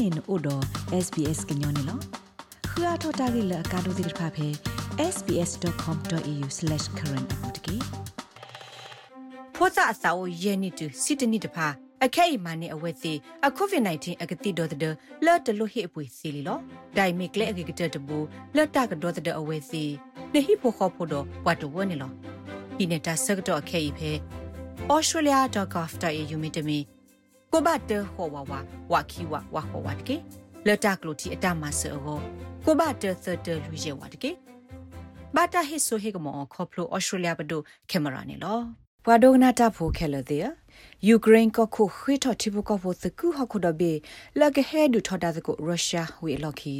နေနို့တော့ SBS ကညောနေလောခရထတာဂိလကာဒိုဒီဖာဖေ sbs.com.au/current အပူတကေဖောစာအစာကိုယဲနေတူစီတနီတဖာအခဲအမာနေအဝဲစီအကိုဗစ် -19 အကတိဒေါ်တဲ့လော်တလို့ဟိအပွေစီလီလောဒိုင်မီကလေအကကတတဘူလော်တာကဒေါ်တဲ့အဝဲစီနေဟိဖို့ခေါ်ဖို့တော့ဝတ်တော့ဝနေလောဒီနေတာစကတော့အခဲဤဖဲ australia.gov.au မြင့်တမီ ကိုဘတ်တဟောဝဝဝခီဝဝဟောဝတ်ကေလတကလိုတီအတမဆောကိုဘတ်တသတလူရဲဝတ်ကေဘာတာဟစ်ဆိုဟေကမောခေါပလိုဩစတြေးလျဘဒိုကင်မရာနေလောဘွာဒိုနာတာဖိုခဲလတဲ့ယူကရိန်းကခုခွေထတိဘကဖို့သကူဟခုဒဘေလကဟဲဒူထတာကိုရုရှားဝေလော်ခီ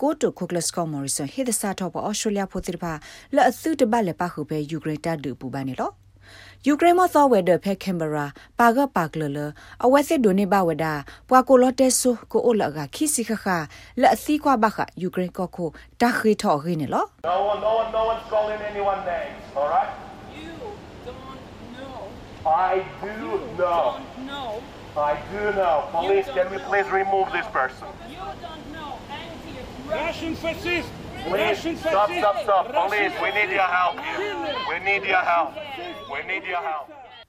ကိုတိုခုကလစကောမော်ရီဆန်ဟေဒစာတော့ဩစတြေးလျဖို့တိပါလအသုတဘလက်ပါခုပဲယူကရိန်းတဒူပူပါနေလော ယူကရိန်းမသောဝဲတဲ့ဖက်ကင်ဘရာပါကပါကလလအဝဲစစ်ဒိုနေဘဝဒါပွာကိုလတဲဆူကိုအိုလကခိစီခခလက်အစီကွာဘခယူကရိန်းကခုတခိထောခင်းနေလော No one, no one, no one's calling anyone names, all right? You don't know. I do know. Don't know. I do know. Police, don't can we know. please remove this person? You don't know. Anti-Russian. Russian fascist! Please, Russian stop, fascist! stop, stop. Russian Police, we need your help here. We need your help. We need your help.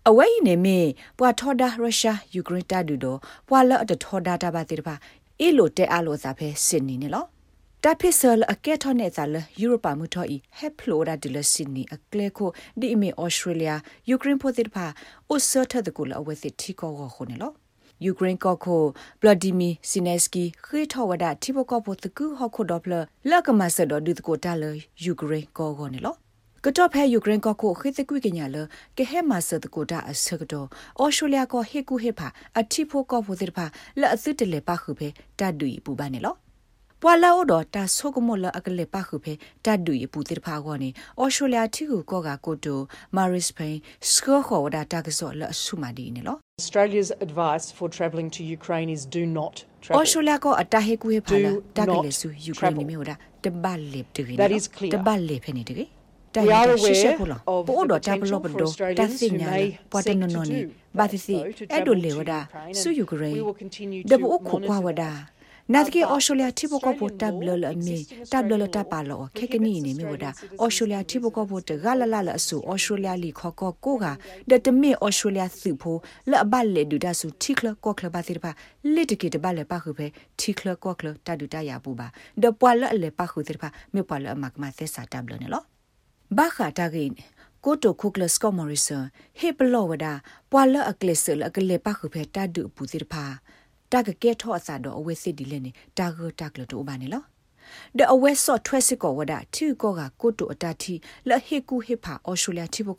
အဝဲနေမေပွာထောဒါရုရှားယူကရိန်းတာဒူတော့ပွာလအတထောဒါတာပါတိတပါအီလိုတဲအလိုစာဖဲစင်နီနေလောတာဖစ်ဆလအကက်ထောနေဇာလယူရိုပါမူထောဤဟက်ဖလိုဒါဒီလစင်နီအကလေကိုဒီအမေဩစတြေးလျယူကရိန်းဖိုတိတပါအိုဆတ်တဲ့ကူလအဝဲစစ်တီကောခေါနေလောယူကရိန်းကောခိုဗလာဒီမီစီနက်စကီခေထောဝဒတိဘကောပိုတကူဟခုဒေါပလလကမဆဒဒုတကိုတာလယူကရိန်းကောဂောနေလော ကတော့ဖဲယူကရိန်းကကိုခိသကွေကညာလကဟဲမဆဒကိုတာအစကတော့အော်စတြေးလျကိုဟေကူဟေဖာအတိဖို့ကောဖို့တဲ့ဖာလက်အစစ်တလေပါခုဖဲတတ်တူပူပါနေလောပွာလာအိုတော့တာဆုကမလအကလေပါခုဖဲတတ်တူပူတဲ့ဖာကောနေအော်စတြေးလျတီကိုကောကကိုတိုမာရစ်ပိန်စကောခေါ်ဝဒတာကစောလအဆုမဒီနေလော Australia's advice for travelling to Ukraine is do not travel. အော်စတြေးလျကိုအတာဟေကူဟေဖာလာ Do တာက not လေစုယူကရိန်း travel. နေမျိုးဒါတပတ်လေတကင်း That is clear. တပတ်လေ ဖဲနေတကင်း We are aware of ပို့ the တော့တပ်လို့ potential ဘ for ဒို Australians တပ်စ who ညာ may ပွားတ seek နော် to နော်နေ do ဘာသစီ so to အဲ့ဒို travel လေ to ဝဒ Ukraine ဆူယူကရိန်း and we will continue ဒ to ဘူခုကွာ monitor ဝဒ that. နာတကေ Uh, but အော်စတြေးလျတိဘကဖို့ Australian တပ်လလအမီ existing တပ်လလ Australian တပ်ပါလောခေကနီနေမြဝဒ prohibits အော်စတြေးလျတိဘကဖို့တဂလလလအဆူအော်စတြေးလျလီခေါ်ကောကိုကဒတမေအော်စတြေးလျစုဖို့လအဘလေဒူဒဆူတိကလကောကလပါတိပါလစ်တကေတဘလေပါခုပဲတိကလကောကလတဒူတရပူပါဒပွာလလေပါခုတိပါမေပွာလအမကမသက်စာတပ်လနေလော ဘာခတာဂိန်ကိုတိုခုကလစကောမော်ရီဆာဟေပလောဝဒါပွာလအကလစ်ဆလအကလေပါခုဖဲတာဒူပူတိဖာတာကကဲထောအစာတော့အဝဲစစ်ဒီလဲနေတာဂတာကလတိုဘာနေလောဒအဝဲဆော့ထွဲစစ်ကောဝဒါတီကောကကိုတိုအတာတီလဟေကူဟေဖာအော်စတြေးလျတီဘ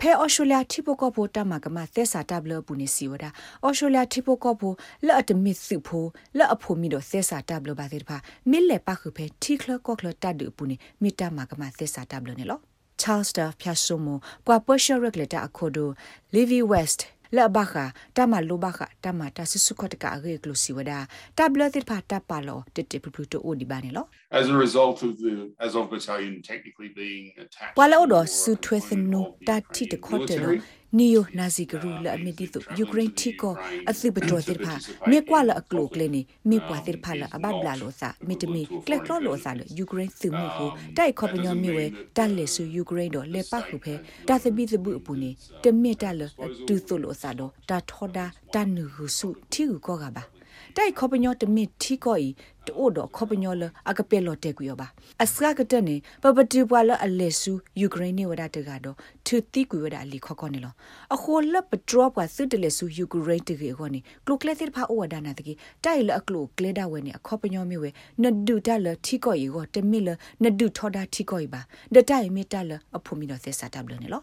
ဖဲအော်စတြေးလျတီဘကောဘတမကမသက်စာတဘလပူနေစီဝဒါအော်စတြေးလျတီဘကောဘလအတမစ်စုဖိုလအဖိုမီတော့သက်စာတဘလပါတဲ့ဖာမစ်လေပါခုဖဲတီကလကောကလတဒူပူနေမီတာမကမသက်စာတဘလနေလော Charles Staff ဖြတ်ဆုမပွာပရှရက်လက်တာအခုဒို Livy West လာဘခတမလိုဘခတမတဆစုခတ်ကရေကလုစီဝဒတဘလတိဖာတပါလောတတပပတူအိုဒီဘာနေလော as a result of the Azov Battalion technically being attacked. ဝါလောဒ or ဆူထွေသနု of the တာတိတ Ukrainian ခေါ်တယ် military. နီယိုနာဇီဂရူလာအမီတီတိုယူကရိန်းတီကိုအသိပတော်တိဖာမေကွာလအကလုကလနေမေပွားတိဖာလအဘဘလာလောစာမီတမီကလက်ကလောလောစာလယူကရိန်းစုမှုကိုတိုက်ခေါပညောမြေဝဲတက်လက်ဆူယူကရိန်းတော့လေပတ်ခုဖဲတာသပိသပုအပူနေတမစ်တက်လတူသုလောစာတော့တာထောဒါတန်နူဟုစုတီကူကောကပါ တိုက်ခေါပညောတမစ်ထီကိုဤတိုးတော့ခေါပညောလအကပဲလော်တက်ကွေပါအစကကတနေပပတူပွာလအလက်ဆူယူကရိန်းနေဝဒတကတော့သူတိကွေဝဒအလီခေါခေါနေလောအခိုလပဒရောပွာစစ်တလက်ဆူယူကရိန်းတကေခေါနေကလုကလက်တိဖာဩဝဒနာတကေတိုက်လအကလုကလေဒါဝဲနေအခေါပညောမြေဝဲနဒူတလထီကိုဤကိုတမစ်လနဒူထောဒါထီကိုဤပါဒတိုင်မီတလအဖို့မီတော့သက်စာတဘလနေလော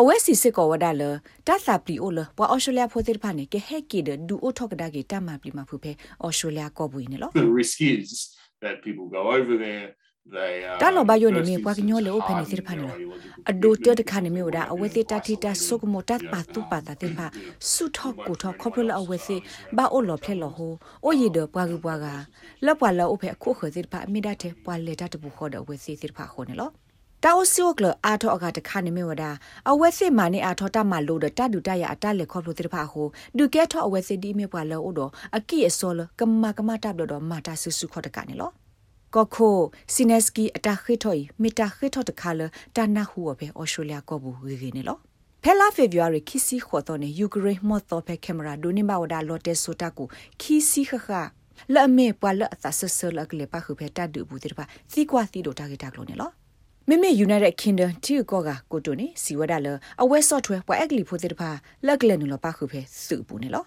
အဝဲစီစစ်ကောဝဒါလတသပလီအိုလဘွာအော်စတြေးလျဖိုတိဖာနေကဟဲကီဒဒူအိုထောကဒါကေတမပလီမဖူဖဲအော်စတြေးလျကောဘူးနေလော The risk is that people go over there. They uh, တာလောဘယိုနေ first မြေပွားကညောလေ open နေ hardened စစ်ဖာနေ their လော ideological အဒိုတတ commitment ခါနေမြေဒါအဝဲတိတတိတဆုကမတတ်ပါတူပါတတဲ့ပါဆုထောက်ကိုထောက်ခေါပလအဝဲစီဘာအိုလောဖလဲလောဟိုအိုရီဒပွားကပွားကလပွားလောအဖေအခုခေစစ်ဖာမိဒတ်ပွားလေတတ်ဘူခေါ်တော့ဝဲစီစစ်ဖာခေါ်နေလော တတာအိုစီယိုကလအာထောအကတခါနေမြဝဒအဝဲစစ်မာနေအာထောတမလို့တဒူတရအတလက်ခေါပလို့တိဖာဟိုဒူကဲထောအဝဲစစ်ဒီမြပွာလောအိုတော့အကိအစောလကမကမတပ်လို့တော့မာတာဆူဆူခေါ်တကနေလောကခိုစီနက်စကီအတာခိထော်မီတာခိထော်တခါလတနာဟူအပဲအော်စတြေးလျကောဘူးဝေနေလောဖဲလာဖေဗူရီခီစီခေါ်တော့နေယူကရိန်းမော့တော့ဖဲကင်မရာဒိုနေဘဝဒါလော်တဲဆိုတာကိုခီစီခခလာမေပွာလအသဆဆလကလေပါခုဖဲတတ်ဒူဘူးတိပါစီကွာစီဒိုတာဂီတာကလို့နေလော မေမေ United Kingdom တီကောကကိုတိုနေစီဝဒါလအဝဲ software ပွာအကလီဖိုတိတဖာလက်ကလနူလပါခုဖဲစုပူနေလော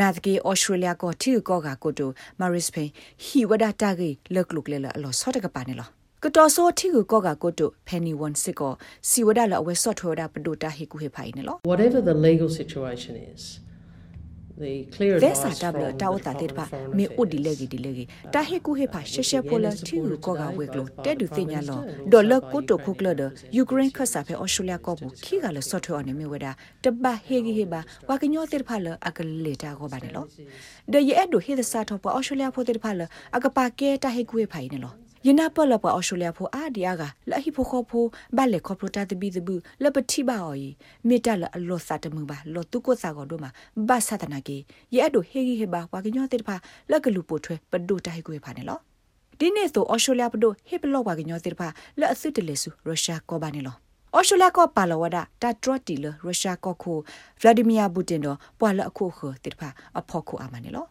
နာတကေဩစတြေးလျကိုတီကောကကိုတိုမာရစ်ဖိန်ဟီဝဒါတာဂီလက်လုကလေလအလောဆော့တကပါနေလောကတော်ဆိုတီကိုကောကကိုတိုဖန်နီဝန်စစ်ကိုစီဝဒါလအဝဲ software ဒါပဒိုတာဟီကူဟေဖိုင်နေလော Whatever the legal situation is, the clear ဒဲ advice စာတဘလ from တာဝ the တာတေ Department ပါ of Foreign မေအိုဒီလေ Affairs ဂီဒီလေဂီတာဟေကူဟေဖာရှေရှေပိုလတီကိုကောကဝေကလိုတဲဒူတင်ညာလောဒေါ်လကိုတိုခုကလဒယူကရိန်းခဆာဖဲအော်စတြေးလျကောဘူးခီကလဆော့ထွအနေမြဝဒတဘဟေဂီဟေဘာ ဝါကညောတေဖာလအကလေတာကိုပါနေလောဒယေအဒူဟေဒစာထောပအော်စတြေးလျဖိုတေဖာလအကပါကဲတာဟေကူဟေဖိုင်နေလောယနာပလပအော်စတြေးလျဖိုအာဒီယာကလဟိဖိုခိုဖိုဘလေခေါပလိုတာတဘီတဘူလပတိပါအော်မေတလအလောစာတမှုပါလောတုကိုစာကောဒိုမှာဘာသတနာကေယေအဒိုဟေဂီဟေဘာဝါကညောတေဖာလကလူပိုထွဲပဒိုတာဟေကူဟေဖာနေလောဒီနေ့ဆိုအော်စတြေးလျပဒိုဟေပလောဝါကညောတေဖာလအစစ်တလေဆူရုရှားကောပါနေလောအော်စတြေးလျကောပါလဝဒတာထရတီလရုရှားကောခိုဗလာဒီမီယာပူတင်တော့ပွာလအခုခတေဖာအဖို့ခုအာမနေလော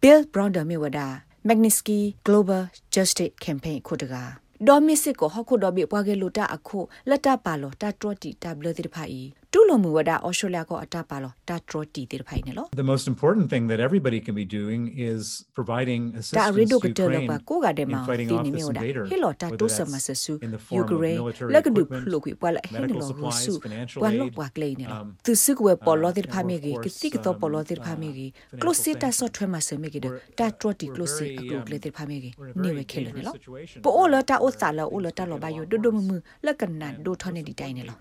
ဘီလ်ဘရောင်းဒါမီဝဒါ Magnitsky Global Justice Campaign ခုတကာဒေါ်မစ်စစ်ကိုဟခုဒေါ်ဘီပွားကလူတာအခုလက်တပါလောတာထရတီတာဘလတိတဖိုင် တူလမူဝဒါအော်စတြေးလျကိုအတာပါလောတာထရတီတိတဖိုင်နေလော The most important thing that everybody can be doing is providing တာ assistance ရီဒို to ကတဲလော Ukraine ပါကိုကတဲ့ in မှာ fighting ဒီ off နေ this မျိုးဒါ invader, ဟီလောတာ whether တိုဆမ that's ဆဆူ in the ယူ form က of ရိန်း military လက်ကဒု equipment, ဖလုကွပွာလဟင်း medical လောရူ supplies, စု financial ပွာလော aid, ပွာကလေးနေလော um, သူစုကွယ်ပေါ်လော uh, တိဖာမေကြီး and က of တိကတော့ course, ပေါ်လောတိ um, ဖာမေကြီး uh, ကလောစစ်တာ financial ဆော့ထွဲမှာစမေကြီးတာ We're- တာထရတီ we're ကလောစစ်အ very, ကူ um, ကလေးတိဖာမေကြီး we're in a နေ very ဝခဲလို့နေ dangerous လော situation. ပိုအိုလတာအိုစာလောအိုလတာလောဘာယိုဒိုဒိုမမလက်ကနန်ဒိုထနေဒီတိုင်းနေလော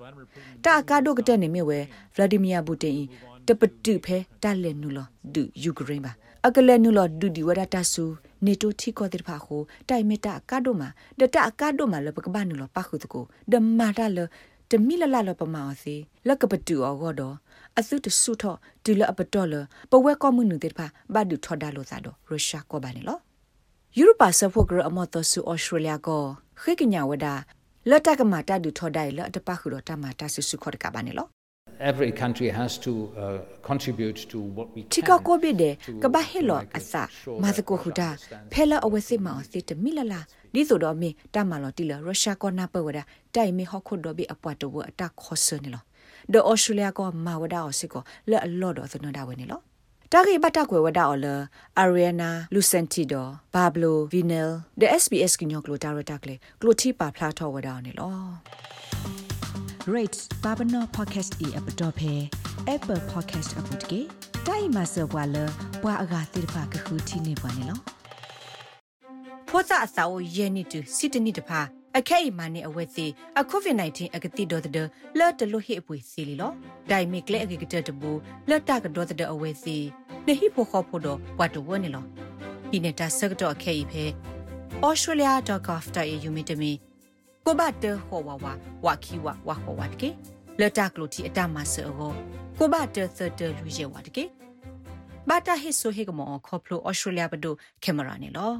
တာကာဒိုကတဲ့နေမြဝဲဗလာဒီမီယာပူတင်တပတူဖဲတာလဲနူလောဒူယူကရိန်းပါအကလဲနူလောဒူဒီဝဒတာဆူနေတိုထီကောတိဖာခိုတိုင်မီတာကာဒိုမာဒတာကာဒိုမာလပကဘာနူလောပါခုတကိုဒမာတာလတမီလလလပမာစီလက်ကပတူအောဂောဒအသုတဆုထဒီလအပတော်လပဝဲကောမှုနုတိဖာဘာဒူထော်ဒါလိုသာဒရုရှားကောပါနေလောယူရိုပါဆဖို့ဂရအမတ်တဆူအော်စတြေးလျကိုခေကညာဝဒါလတ်တကမာတာဒူထော်ဒိုင်လတပခုတော့တမတာဆူဆူခေါ်တကပါနေလော every country has to uh, contribute to what we ချီ can ကကိုဘိဒေ to ကဘာဟေလော make it အစ sure မာ that သကိုခုတာ everyone understands ဖဲလာအဝဲစစ်မအောင်စစ်တမီလလာဒီဆိုတော့မီတမလော်တီလရုရှားကောနာပဝဒတိုင်မီဟခုဒိုဘီအပွားတော့အတက်ခေါ်စနေလောဒေါ်ဩစတြေးလျကောမာဝဒါအစစ်ကောလဲအလော့တော့သနဒါဝဲနေလောတာဂိဘတာကွယ်ဝဒါအော်လအာရီယနာလူစန်တီဒိုဘာဘလိုဗီနယ်ဒ SBS ကညောကလိုတာရတာကလေကလိုတီပါဖလာထောဝဒါနေလော rate babano podcast e app dot phe apple podcast app dot ke dai ma se wa le wa aga tir pha ka khu thi ne ba ne lo ဖောစာအစာကိုရဲနေတူစစ်တနစ်တဖာအခဲအိမ်မနဲ့အဝဲစီအကိုဗစ် -19 အကတိဒေါ်တဲ့လော်တလို့ဟိအပွေစီလီလောဒိုင်မီကလေအကကတဲ့တဘူလော်တာကဒေါ်တဲ့အဝဲစီနေဟိဖို့ခေါ်ဖို့တော့ဝတ်တော့ဝနေလောဒီနေတာဆက်တော့အခဲအိဖဲ australia.gov.au မြင့်တမီ ကိုဘတ်တဟောဝဝဝခီဝဝဟောဝတ်ကေလော်တာကလို့တီအတမဆောကိုဘတ်တသတလူရဲဝတ်ကေဘာတာဟိဆိုဟေကမောခေါပလို australia ဘဒိုကင်မရာနေလော